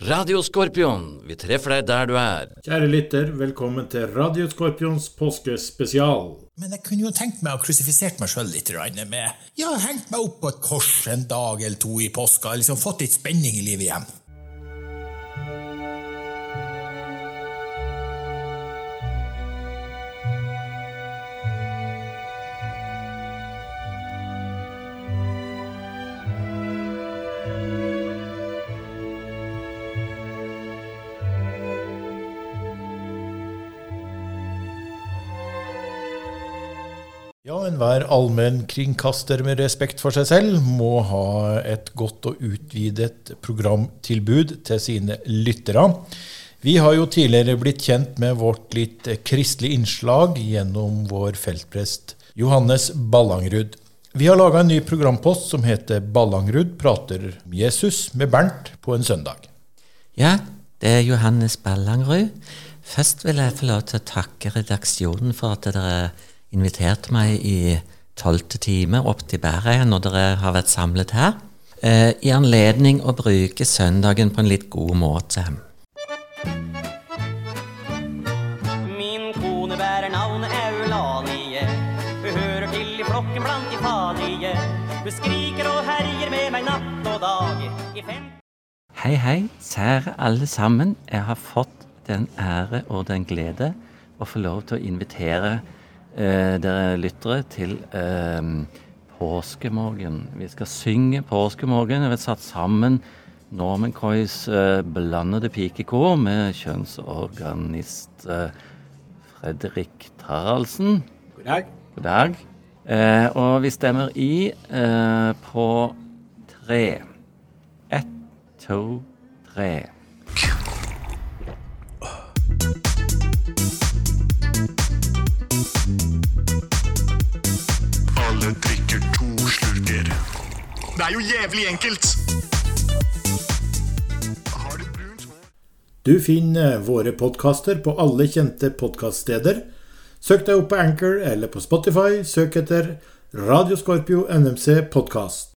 Radio Skorpion, vi treffer deg der du er. Kjære lytter, velkommen til Radio Skorpions påskespesial. Men jeg kunne jo tenkt meg å krusifisert meg sjøl litt. Med, ja, hengt meg opp på et kors en dag eller to i påska. liksom Fått litt spenning i livet igjen. Ja, enhver allmennkringkaster med respekt for seg selv må ha et godt og utvidet programtilbud til sine lyttere. Vi har jo tidligere blitt kjent med vårt litt kristelige innslag gjennom vår feltprest Johannes Ballangrud. Vi har laga en ny programpost som heter Ballangrud prater om Jesus med Bernt på en søndag. Ja, det er Johannes Ballangrud. Først vil jeg få lov til å takke redaksjonen for at dere inviterte meg i tolvte time opp til Bæreia når dere har vært samlet her, eh, i anledning å bruke søndagen på en litt god måte. Min kone bærer navnet Aulanie, Hun hører til i flokken blant de fadige. Hun skriker og herjer med meg natt og dag. I fem Hei, hei, kjære alle sammen. Jeg har fått den ære og den glede å få lov til å invitere eh, dere lyttere til eh, påskemorgen. Vi skal synge påskemorgen. Vi har satt sammen Norman Coys eh, blandede pikekor med kjønnsorganist eh, Fredrik Taraldsen. God dag. God dag. Eh, og vi stemmer i eh, på tre. Ett, to, tre. Det er jo jævlig enkelt! Du finner våre podkaster på alle kjente podkaststeder. Søk deg opp på Anchor eller på Spotify. Søk etter Radio Scorpio NMC podkast.